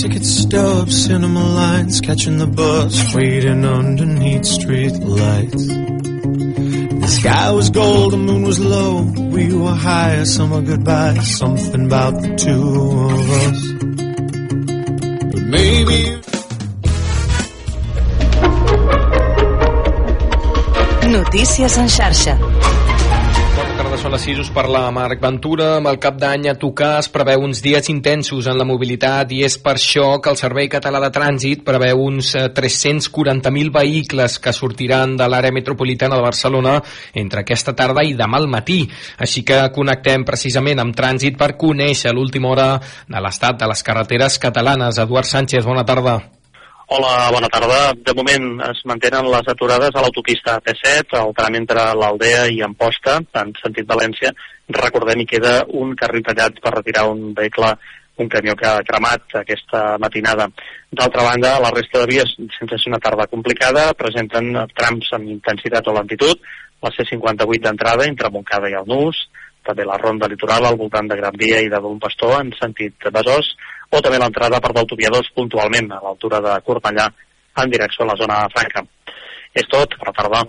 ticket stubs, cinema lines, catching the bus, waiting underneath street lights. The sky was gold, the moon was low, we were high, summer goodbye, something about the two of us. But maybe... Notícies en xarxa. Són les 6, us parla Marc Ventura. Amb el cap d'any a tocar es preveu uns dies intensos en la mobilitat i és per això que el Servei Català de Trànsit preveu uns 340.000 vehicles que sortiran de l'àrea metropolitana de Barcelona entre aquesta tarda i demà al matí. Així que connectem precisament amb trànsit per conèixer l'última hora de l'estat de les carreteres catalanes. Eduard Sánchez, bona tarda. Hola, bona tarda. De moment es mantenen les aturades a l'autopista T7, al tram entre l'Aldea i Amposta, en sentit València. Recordem, hi queda un carril tallat per retirar un vehicle, un camió que ha cremat aquesta matinada. D'altra banda, la resta de vies, sense ser una tarda complicada, presenten trams amb intensitat o lentitud, la C58 d'entrada entre Montcada i el Nus, també la ronda litoral al voltant de Gran Via i de Bon Pastor en sentit Besòs, o també l'entrada per l'autovia 2 puntualment a l'altura de Cornellà en direcció a la zona franca. És tot, per la tarda.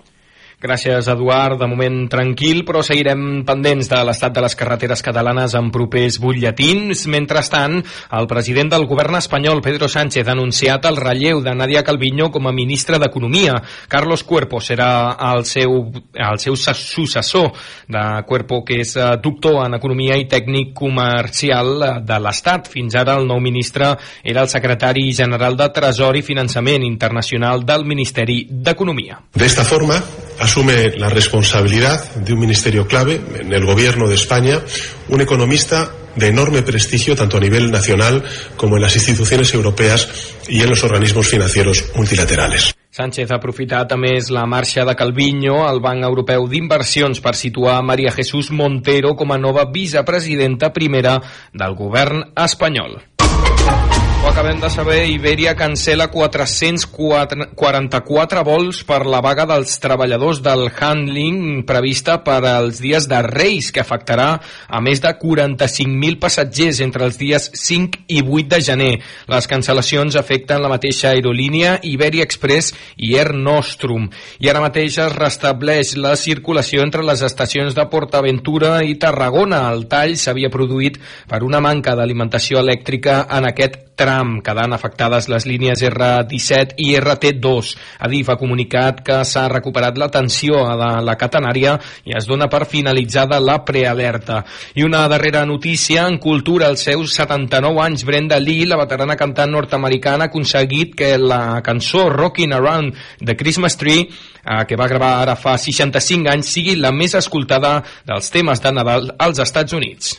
Gràcies, Eduard. De moment tranquil, però seguirem pendents de l'estat de les carreteres catalanes en propers butlletins. Mentrestant, el president del govern espanyol, Pedro Sánchez, ha anunciat el relleu de Nadia Calviño com a ministra d'Economia. Carlos Cuerpo serà el seu, el seu successor de Cuerpo, que és eh, doctor en Economia i tècnic comercial eh, de l'Estat. Fins ara el nou ministre era el secretari general de Tresor i Finançament Internacional del Ministeri d'Economia. De esta forma, asume la responsabilidad de un ministerio clave en el gobierno de España, un economista de enorme prestigio tanto a nivel nacional como en las instituciones europeas y en los organismos financieros multilaterales. Sánchez ha aprofitat a més la marxa de Calviño al Banc Europeu d'Inversions per situar Maria Jesús Montero com a nova vicepresidenta primera del govern espanyol. Ho acabem de saber, Iberia cancela 444 vols per la vaga dels treballadors del handling prevista per als dies de Reis, que afectarà a més de 45.000 passatgers entre els dies 5 i 8 de gener. Les cancel·lacions afecten la mateixa aerolínia Iberia Express i Air Nostrum. I ara mateix es restableix la circulació entre les estacions de Portaventura i Tarragona. El tall s'havia produït per una manca d'alimentació elèctrica en aquest tram, quedant afectades les línies R17 i RT2. Adif ha comunicat que s'ha recuperat l'atenció de la catenària i es dona per finalitzada la prealerta. I una darrera notícia, en cultura, als seus 79 anys, Brenda Lee, la veterana cantant nord-americana, ha aconseguit que la cançó Rockin' Around the Christmas Tree eh, que va gravar ara fa 65 anys sigui la més escoltada dels temes de Nadal als Estats Units.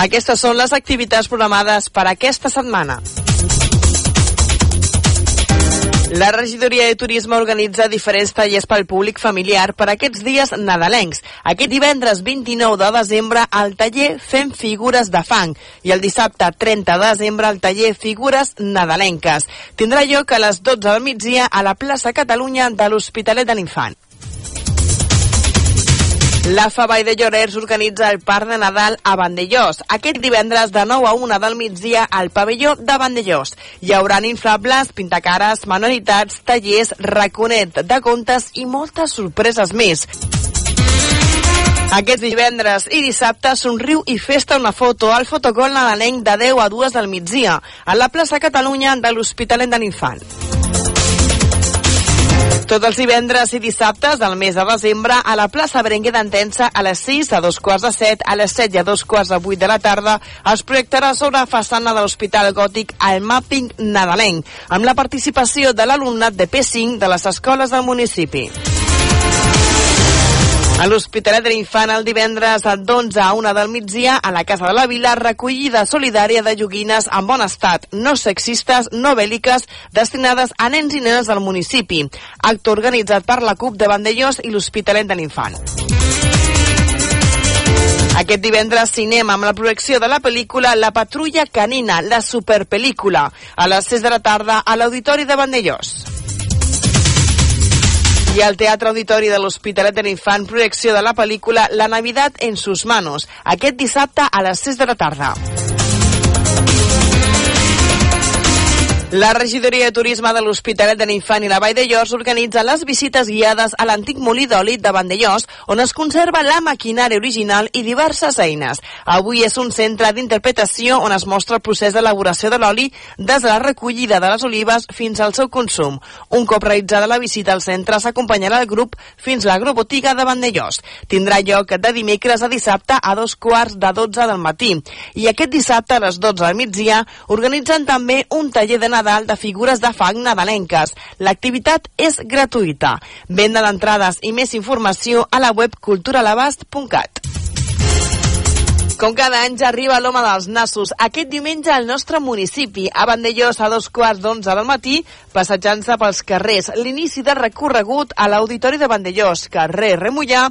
Aquestes són les activitats programades per aquesta setmana. La regidoria de turisme organitza diferents tallers pel públic familiar per aquests dies nadalencs. Aquest divendres 29 de desembre el taller Fem figures de fang i el dissabte 30 de desembre el taller Figures nadalenques. Tindrà lloc a les 12 del migdia a la plaça Catalunya de l'Hospitalet de l'Infant. La Favall de Llorers organitza el Parc de Nadal a Vandellós. Aquest divendres de 9 a 1 del migdia al pavelló de Vandellós. Hi haurà inflables, pintacares, manualitats, tallers, raconet de contes i moltes sorpreses més. Aquest divendres i dissabte somriu i festa una foto al fotocol nadalenc de 10 a 2 del migdia a la plaça Catalunya de l'Hospitalet de l'Infant. Tots els divendres i dissabtes del mes de desembre a la plaça Berenguer d'Entença a les 6, a dos quarts de 7, a les 7 i a dos quarts de 8 de la tarda es projectarà sobre la façana de l'Hospital Gòtic el mapping nadalenc, amb la participació de l'alumnat de P5 de les escoles del municipi. A l'Hospitalet de l'Infant el divendres d'11 a 1 del migdia a la Casa de la Vila recollida solidària de joguines en bon estat, no sexistes, no bèl·liques, destinades a nens i nenes del municipi. Acte organitzat per la CUP de Vandellós i l'Hospitalet de l'Infant. Aquest divendres cinema amb la projecció de la pel·lícula La patrulla canina, la superpel·lícula, a les 6 de la tarda a l'Auditori de Vandellós. I al Teatre Auditori de l'Hospitalet de l'Infant, projecció de la pel·lícula La Navidad en sus manos, aquest dissabte a les 6 de la tarda. La regidoria de turisme de l'Hospitalet de l'Infant i la Vall de Llos organitza les visites guiades a l'antic molí d'oli de Vandellós, on es conserva la maquinària original i diverses eines. Avui és un centre d'interpretació on es mostra el procés d'elaboració de l'oli des de la recollida de les olives fins al seu consum. Un cop realitzada la visita al centre s'acompanyarà el grup fins a l'agrobotiga de Vandellós. Tindrà lloc de dimecres a dissabte a dos quarts de 12 del matí. I aquest dissabte a les 12 del migdia organitzen també un taller de Nadal de figures de fang nadalenques. L'activitat és gratuïta. Venda d'entrades i més informació a la web culturalabast.cat. Com cada any ja arriba l'home dels nassos. Aquest diumenge al nostre municipi, a Vandellós, a dos quarts d'onze del matí, passejant-se pels carrers. L'inici del recorregut a l'Auditori de Vandellós, carrer Remullà,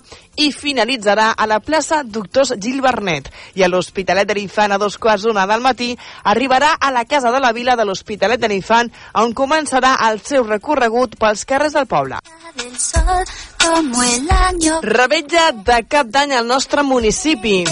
i finalitzarà a la plaça Doctors Gil Bernet. I a l'Hospitalet de l'Infant, a dos quarts d'una del matí, arribarà a la Casa de la Vila de l'Hospitalet de l'Infant, on començarà el seu recorregut pels carrers del poble. Como el año Rebetlla de cap d'any al nostre municipi.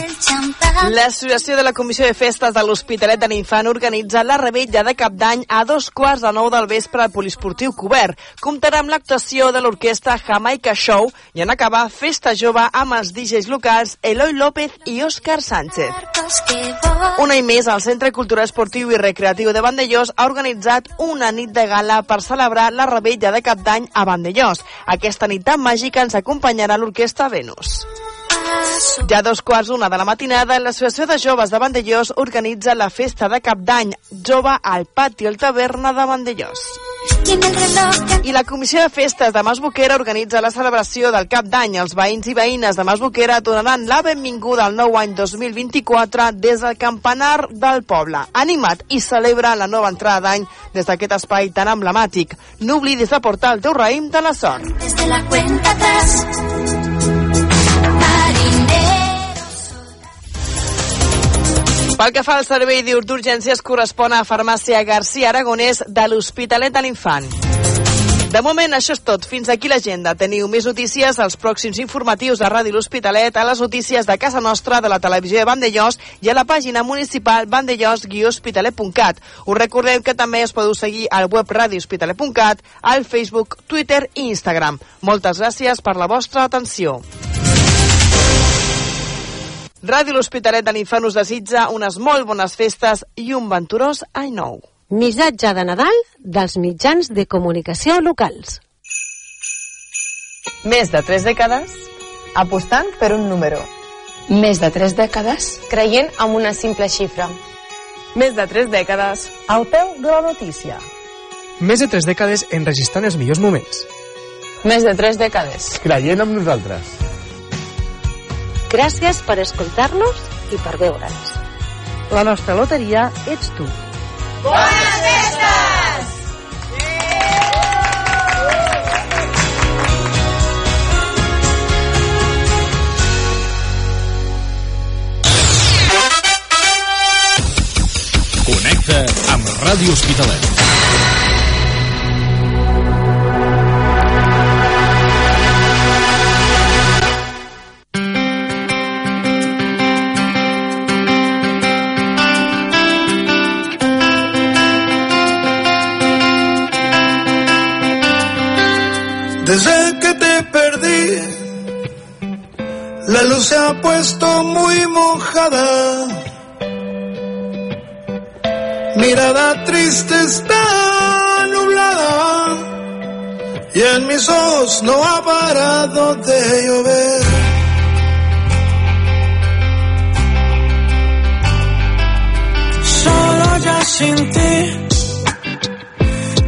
L'Associació de la Comissió de Festes de l'Hospitalet de l'Infant organitza la rebetlla de cap d'any a dos quarts de nou del vespre al Polisportiu Cobert. Comptarà amb l'actuació de l'orquestra Jamaica Show i en acabar Festa Jove amb els DJs locals Eloi López i Òscar Sánchez. barcos que volan Un any més, el Centre Cultural Esportiu i Recreatiu de Vandellós ha organitzat una nit de gala per celebrar la rebella de cap d'any a Vandellós. Aquesta nit tan màgica ens acompanyarà l'orquestra Venus. Ja a dos quarts una de la matinada, l'Associació de Joves de Vandellós organitza la festa de cap d'any jove al pati el taverna de Vandellós. I la Comissió de Festes de Masboquera organitza la celebració del cap d'any. Els veïns i veïnes de Masboquera donaran la benvinguda al nou any 2024 des del campanar del poble. Animat i celebra la nova entrada d'any des d'aquest espai tan emblemàtic. No oblidis de portar el teu raïm de la sort. desde la cuenta atrás Pel que fa al servei d'urgències correspon a Farmàcia García Aragonès de l'Hospitalet de l'Infant. De moment, això és tot. Fins aquí l'agenda. Teniu més notícies als pròxims informatius de Ràdio L'Hospitalet, a les notícies de casa nostra, de la televisió de Vandellós i a la pàgina municipal vandellós-hospitalet.cat. Us recordem que també us podeu seguir al web radiohospitalet.cat, al Facebook, Twitter i Instagram. Moltes gràcies per la vostra atenció. Ràdio L'Hospitalet de l'Infant us desitja unes molt bones festes i un venturós any nou. Missatge de Nadal dels mitjans de comunicació locals. Més de tres dècades apostant per un número. Més de tres dècades Creient en una simple xifra. Més de tres dècades. Al peu de la notícia. Més de tres dècades enregistrant els millors moments. Més de tres dècades. creient amb nosaltres. Gràcies per escoltar-nos i per veure'ns. La nostra loteria ets tu. Connecta amb Ràdio Hospitalet. Desde que te perdí, la luz se ha puesto muy mojada. Mirada triste está nublada y en mis ojos no ha parado de llover. solo ya sin ti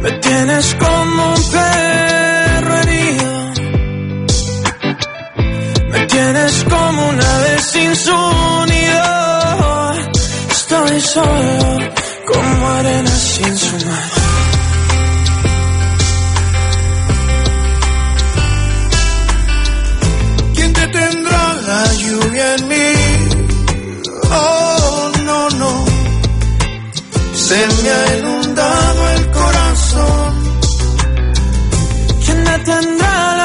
me tienes como un pez. Tienes como una ave sin su unidad. Estoy solo como arena sin su mar. ¿Quién te tendrá la lluvia en mí? Oh, no, no. Se me ha inundado el corazón. ¿Quién te tendrá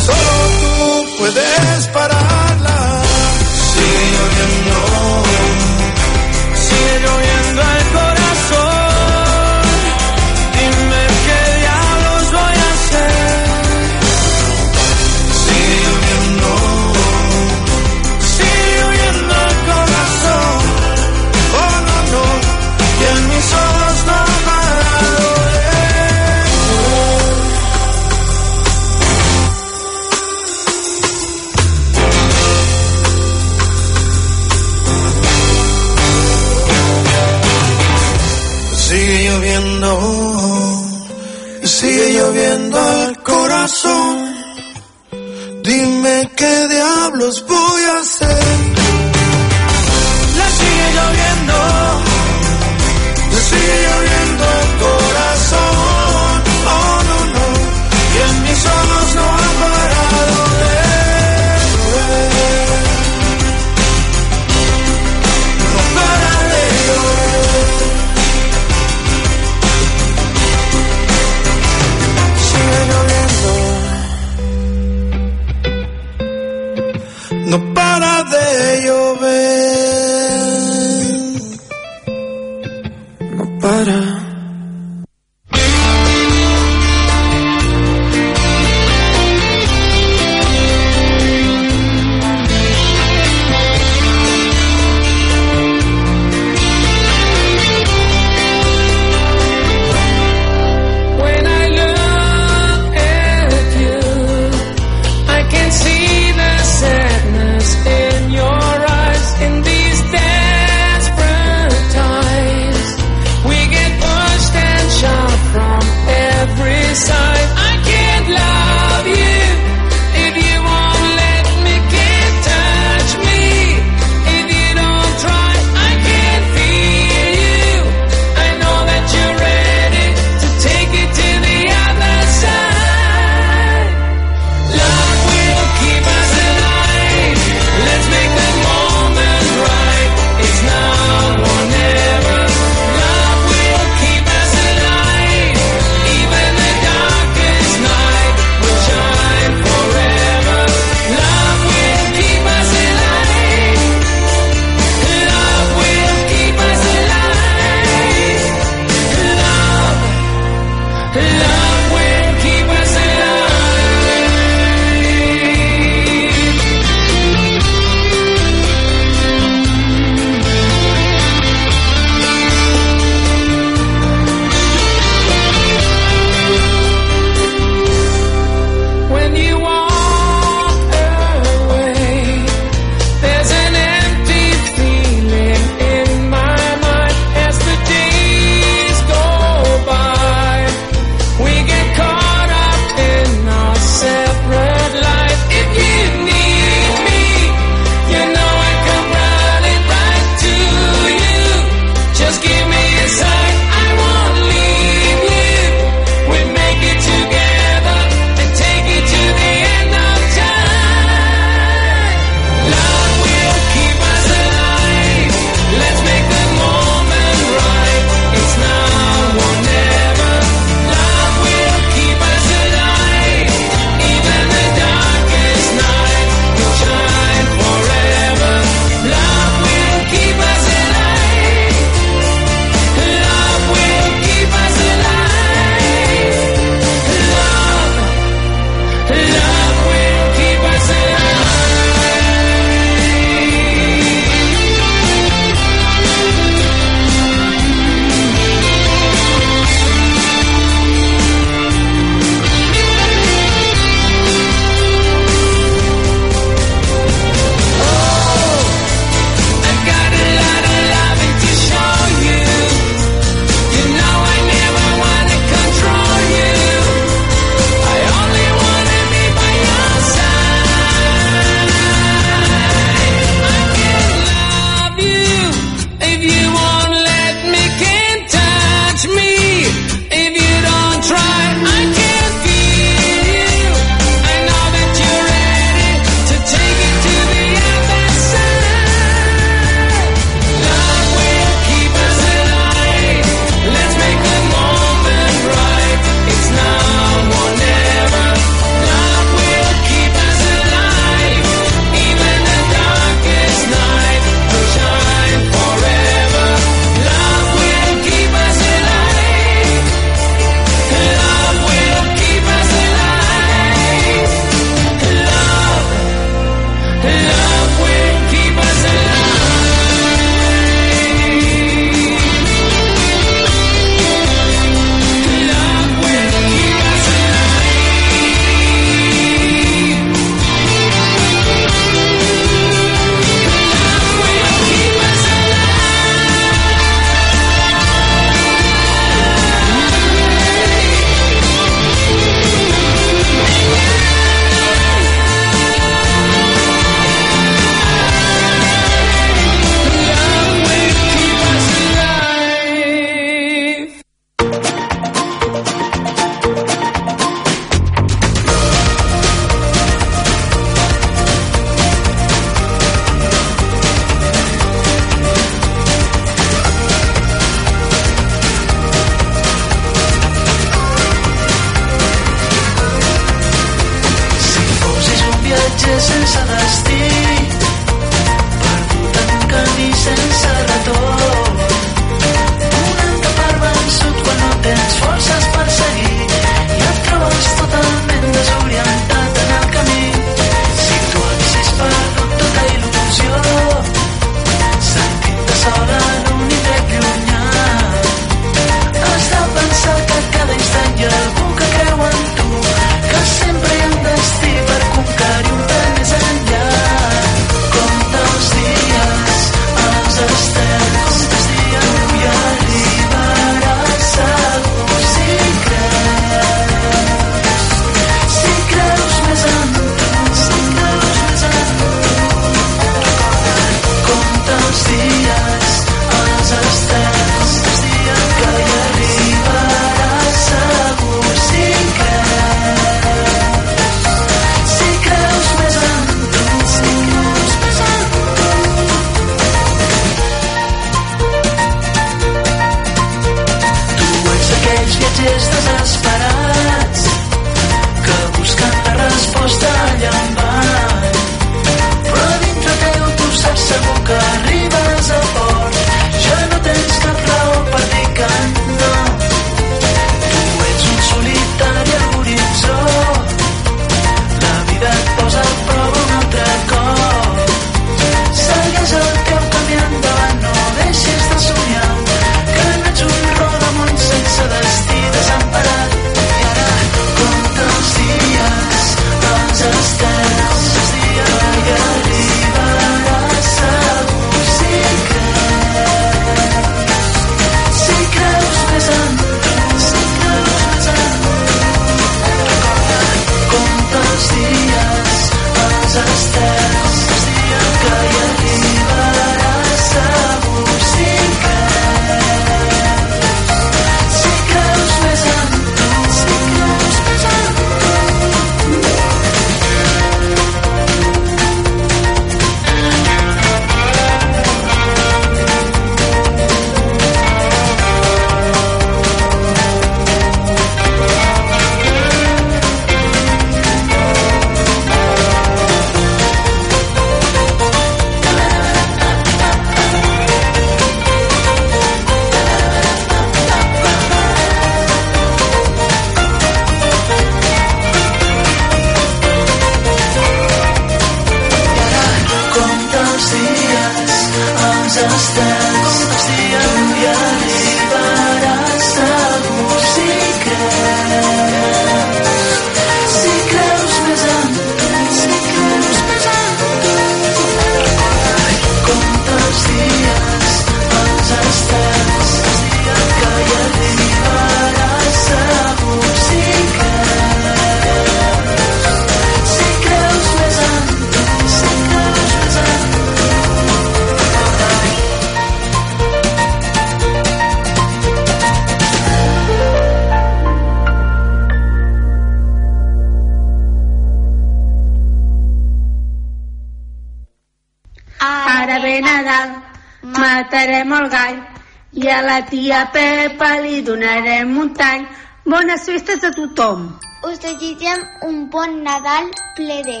tia Pepa li donarem un tall. Bones festes a tothom. Us desitgem un bon Nadal ple de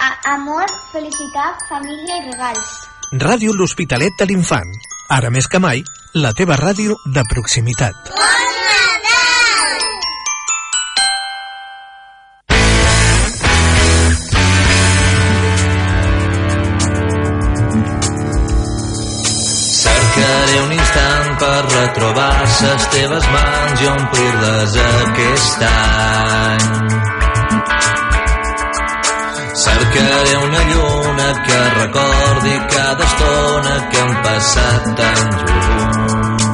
a amor, felicitat, família i regals. Ràdio L'Hospitalet de l'Infant. Ara més que mai, la teva ràdio de proximitat. Bona! teves mans i omplir-les aquest any. Cercaré una lluna que recordi cada estona que han passat tan junts.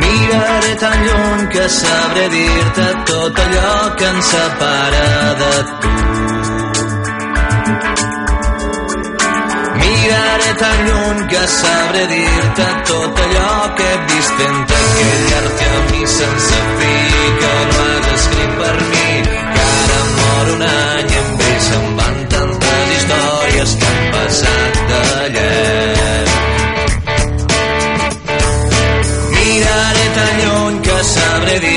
Miraré tan lluny que sabré dir-te tot allò que ens separa de tu. miraré tan lluny que sabré dir-te tot allò que he vist en aquell arte a mi sense fi que no has escrit per mi. Que ara mor un any i amb ell se'n van tantes històries que han passat de llet miraré tan lluny que sabré dir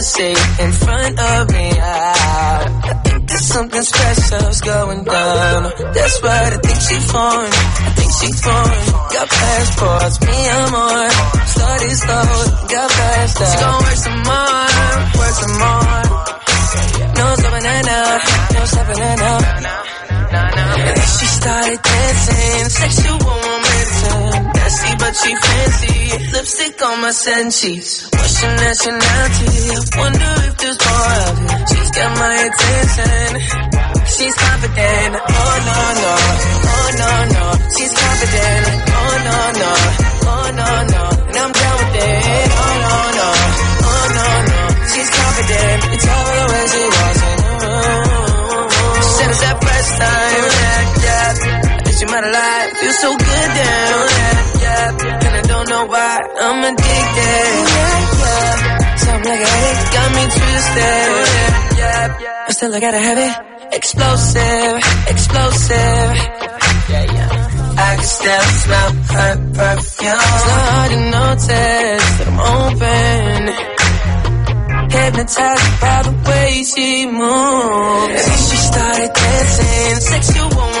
a in front of me. I, I think there's something special's going down. That's right, I think she foreign. I think she foreign. Got passports, me and more. Started slow, got faster. She gon' work some more, work some more. No stopping her now, no stopping her now. She started dancing, sexual momentum. Nasty but she fancy, lipstick on my senses. What's your nationality? Wonder if there's more of it. She's got my attention. She's confident. Oh no no, oh no no. She's confident. Oh no no, oh no no. And I'm down with it. Oh no no, oh no no. She's confident. It's her the way she walks yeah. I have lied. Feel so good down. Yeah, yeah. And I don't know why I'm addicted. Yeah, yeah. Something like a headache got me twisted. Yeah, yeah. But still I gotta have it. Explosive, explosive. Yeah, yeah. I can still smell her perfume. It's not hard to notice that I'm open. Hypnotized by the way she moves. And she started dancing, sexual.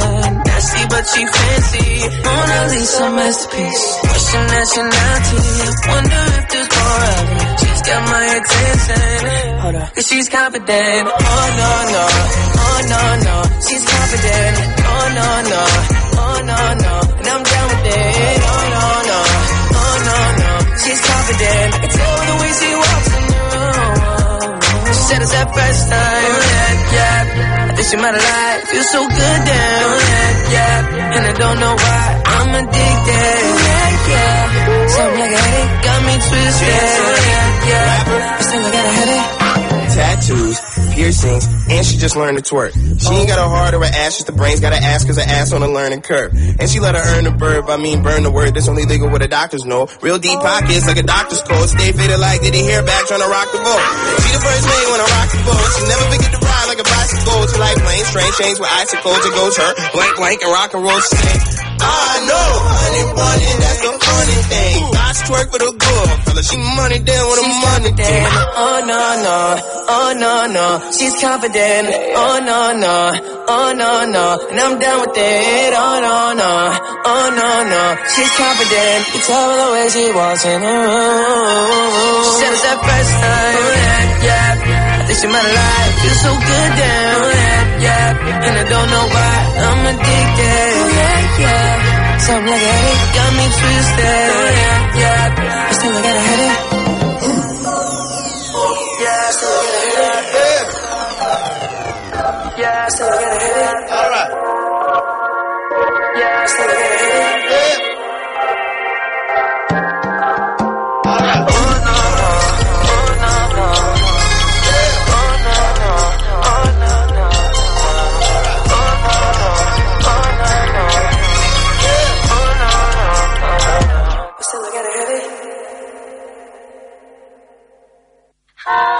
Nasty but she fancy. Mona Lisa masterpiece. What's your nationality? I wonder if there's more of it. She's got my attention. Hold up. Cause she's confident. Oh no no. Oh no no. She's confident. Oh no no. Oh no no. And I'm down with it. Oh no no. Oh no no. She's confident. I can tell the way she walks in the room. She said it's that first time. Oh, yeah, yeah. I think she might have lied. Feel so good down. Yeah, yeah. And I don't know why I'm addicted. Yeah, yeah. Something like a headache got me twisted. Yeah, yeah. But still gotta have it. Tattoos, piercings, and she just learned to twerk. She ain't got a heart or an ass, just the brains. Got an ass cause her ass on a learning curve. And she let her earn the verb, I mean burn the word. That's only legal what the doctors know. Real deep pockets like a doctor's coat. Stay faded like did he hair back trying to rock the boat. She the first lady when I rock the boat. She never forget to ride like a bicycle. She like planes, train chains with icicles. It goes her blank blank and rock and roll. She I know, honey bunny, that's the funny thing. I twerk for the good fella. She money down with a money thing. Oh no no, oh no no, she's confident. Oh no no, oh no no, and I'm down with it. Oh no no, oh no no, she's confident. You tell her the way she walks in the room. She said it's that first time. Oh, yeah, yeah. I think she might. Feels so good down. Oh, yeah, yeah. And I don't know why I'm addicted. Yeah, yeah. Something like a headache got me twisted. Oh, yeah, yeah. I still got a headache. Yeah, still got a headache. Yeah, still got a headache. Oh!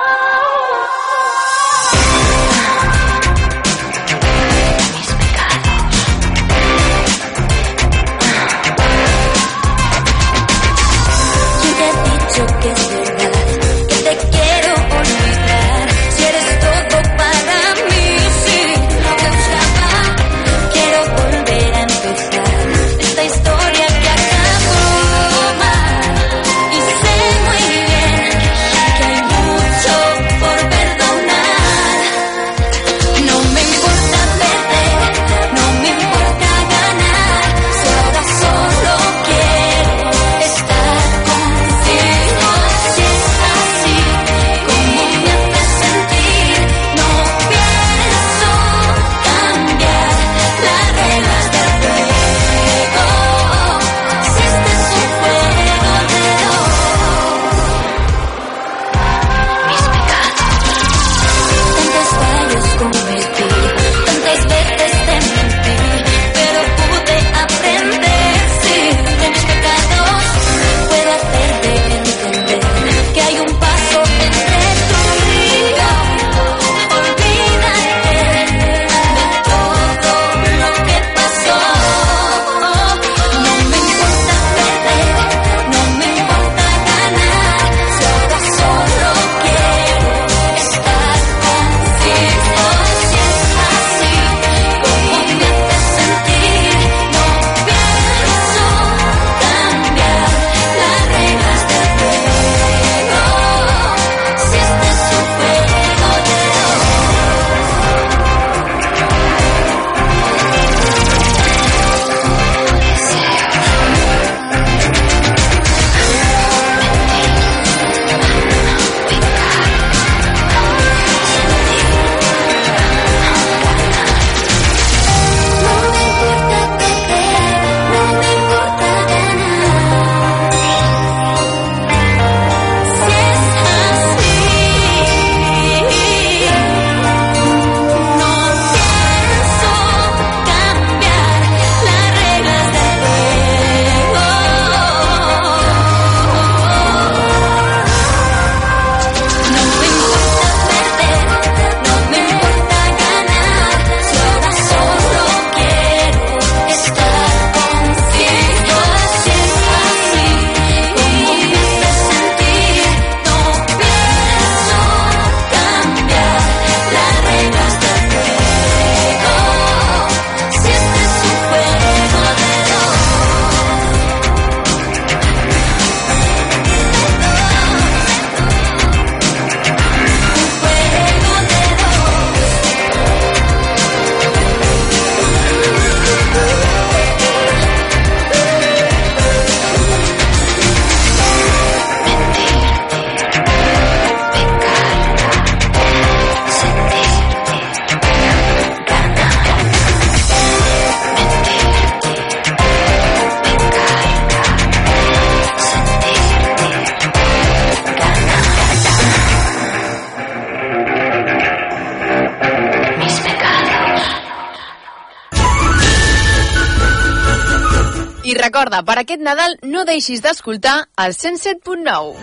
Per aquest Nadal no deixis d'escoltar el 107.9.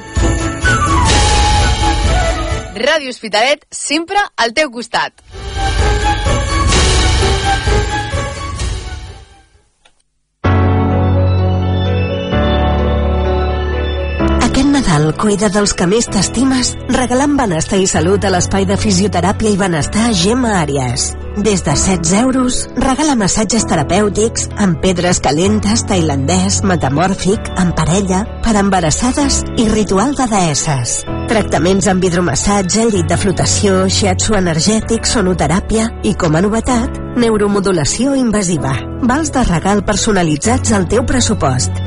Ràdio Hospitalet, sempre al teu costat. Aquest Nadal cuida dels que més t'estimes regalant benestar i salut a l'espai de fisioteràpia i benestar Gemma Àries. Des de 16 euros, regala massatges terapèutics amb pedres calentes, tailandès, metamòrfic, en parella, per embarassades i ritual de deesses. Tractaments amb hidromassatge, llit de flotació, shiatsu energètic, sonoteràpia i, com a novetat, neuromodulació invasiva. Vals de regal personalitzats al teu pressupost.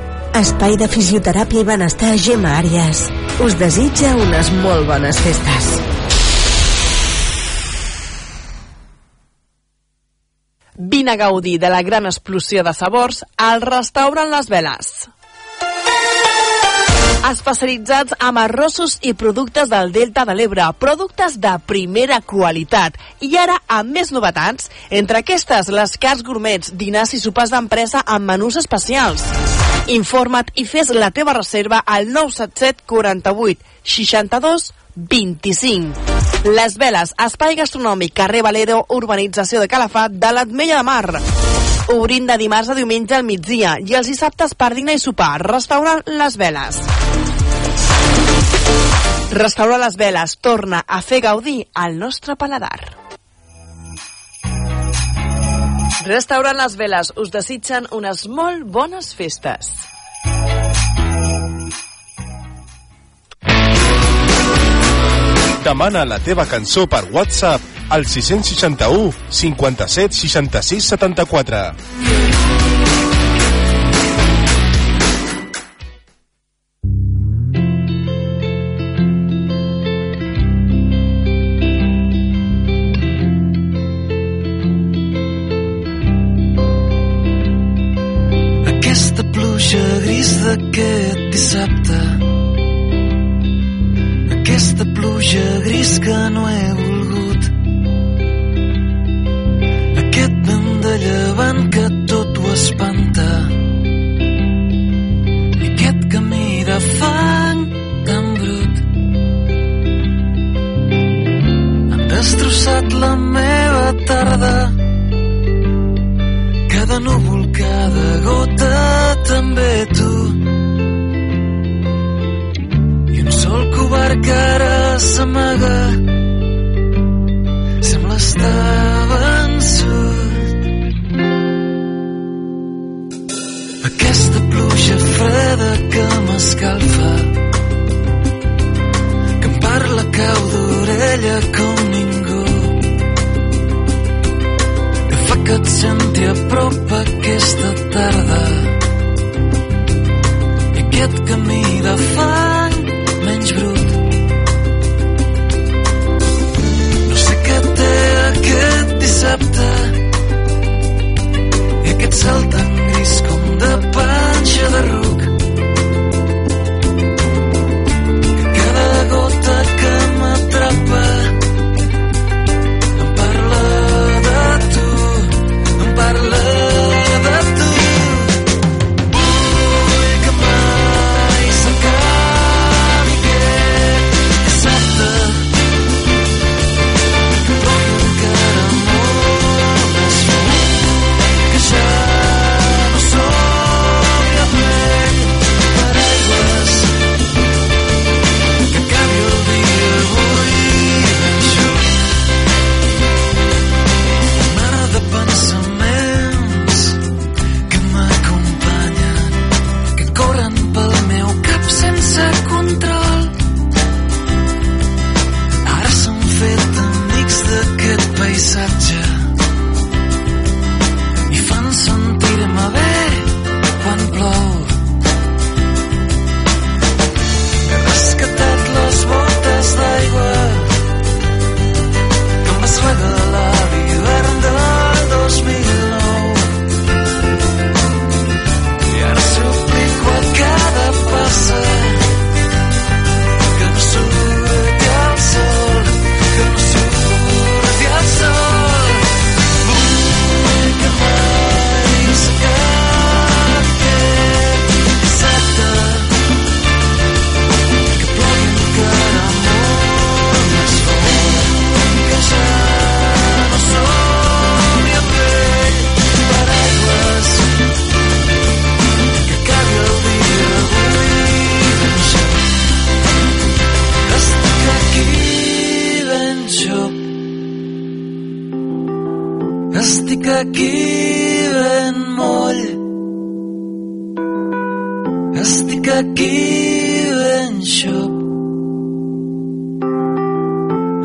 Espai de fisioteràpia i benestar Gemma Àries. Us desitja unes molt bones festes. Vine a gaudir de la gran explosió de sabors al restaurant Les Veles. Especialitzats amb arrossos i productes del Delta de l'Ebre, productes de primera qualitat. I ara amb més novetats, entre aquestes les cars gourmets, dinars i sopars d'empresa amb menús especials. Informa't i fes la teva reserva al 977 48 62 25. Les Veles, espai gastronòmic, carrer Valero, urbanització de Calafat, de l'Atmella de Mar. Obrint de dimarts a diumenge al migdia i els dissabtes per dinar i sopar. Restaurant Les Veles. Restaurant Les Veles torna a fer gaudir al nostre paladar. Restaurant Les Veles us desitgen unes molt bones festes. Demana la teva cançó per WhatsApp al 661 57 66 74.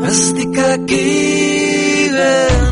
Estic aquí ben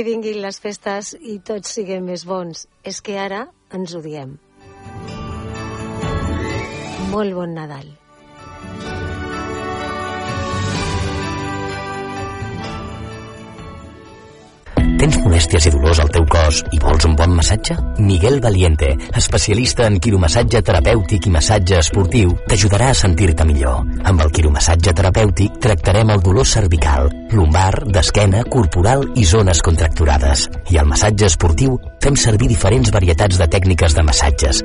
que vinguin les festes i tots siguem més bons, és que ara ens odiem. Molt bon Nadal. Molèsties i dolors al teu cos i vols un bon massatge? Miguel Valiente, especialista en quiromassatge terapèutic i massatge esportiu, t'ajudarà a sentir-te millor. Amb el quiromassatge terapèutic tractarem el dolor cervical, lumbar, d'esquena, corporal i zones contracturades. I al massatge esportiu fem servir diferents varietats de tècniques de massatges,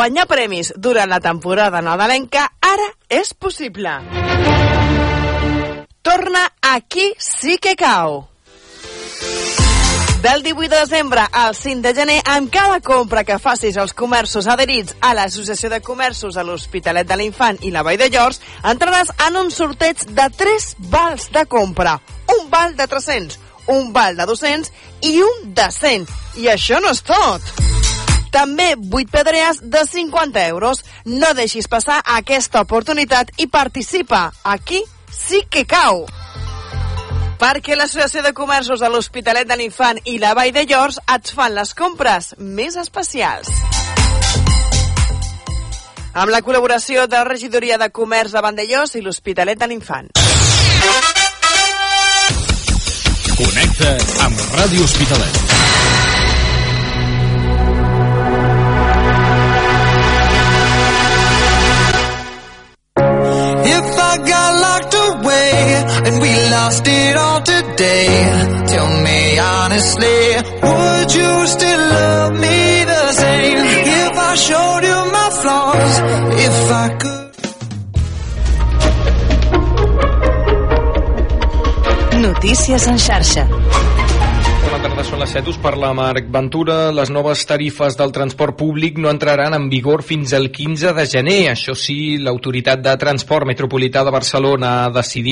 Guanyar premis durant la temporada nadalenca ara és possible. Torna Aquí sí que cau. Del 18 de desembre al 5 de gener, amb cada compra que facis als comerços adherits a l'Associació de Comerços a l'Hospitalet de l'Infant i la Vall de Llors, entraràs en un sorteig de 3 vals de compra. Un val de 300, un val de 200 i un de 100. I això no és tot. També 8 pedrees de 50 euros. No deixis passar aquesta oportunitat i participa. Aquí sí que cau. Perquè l'Associació de Comerços de l'Hospitalet de l'Infant i la Vall de Llors et fan les compres més especials. Amb la col·laboració de la Regidoria de Comerç de Vandellós i l'Hospitalet de l'Infant. Connecta amb Ràdio Hospitalet. Got locked away and we lost it all today, tell me honestly, would you still love me the same? If I showed you my flaws, if I could. Notícies en xarxa. Bona tarda, són les 7, us parla Marc Ventura. Les noves tarifes del transport públic no entraran en vigor fins al 15 de gener. Això sí, l'autoritat de transport metropolità de Barcelona ha decidit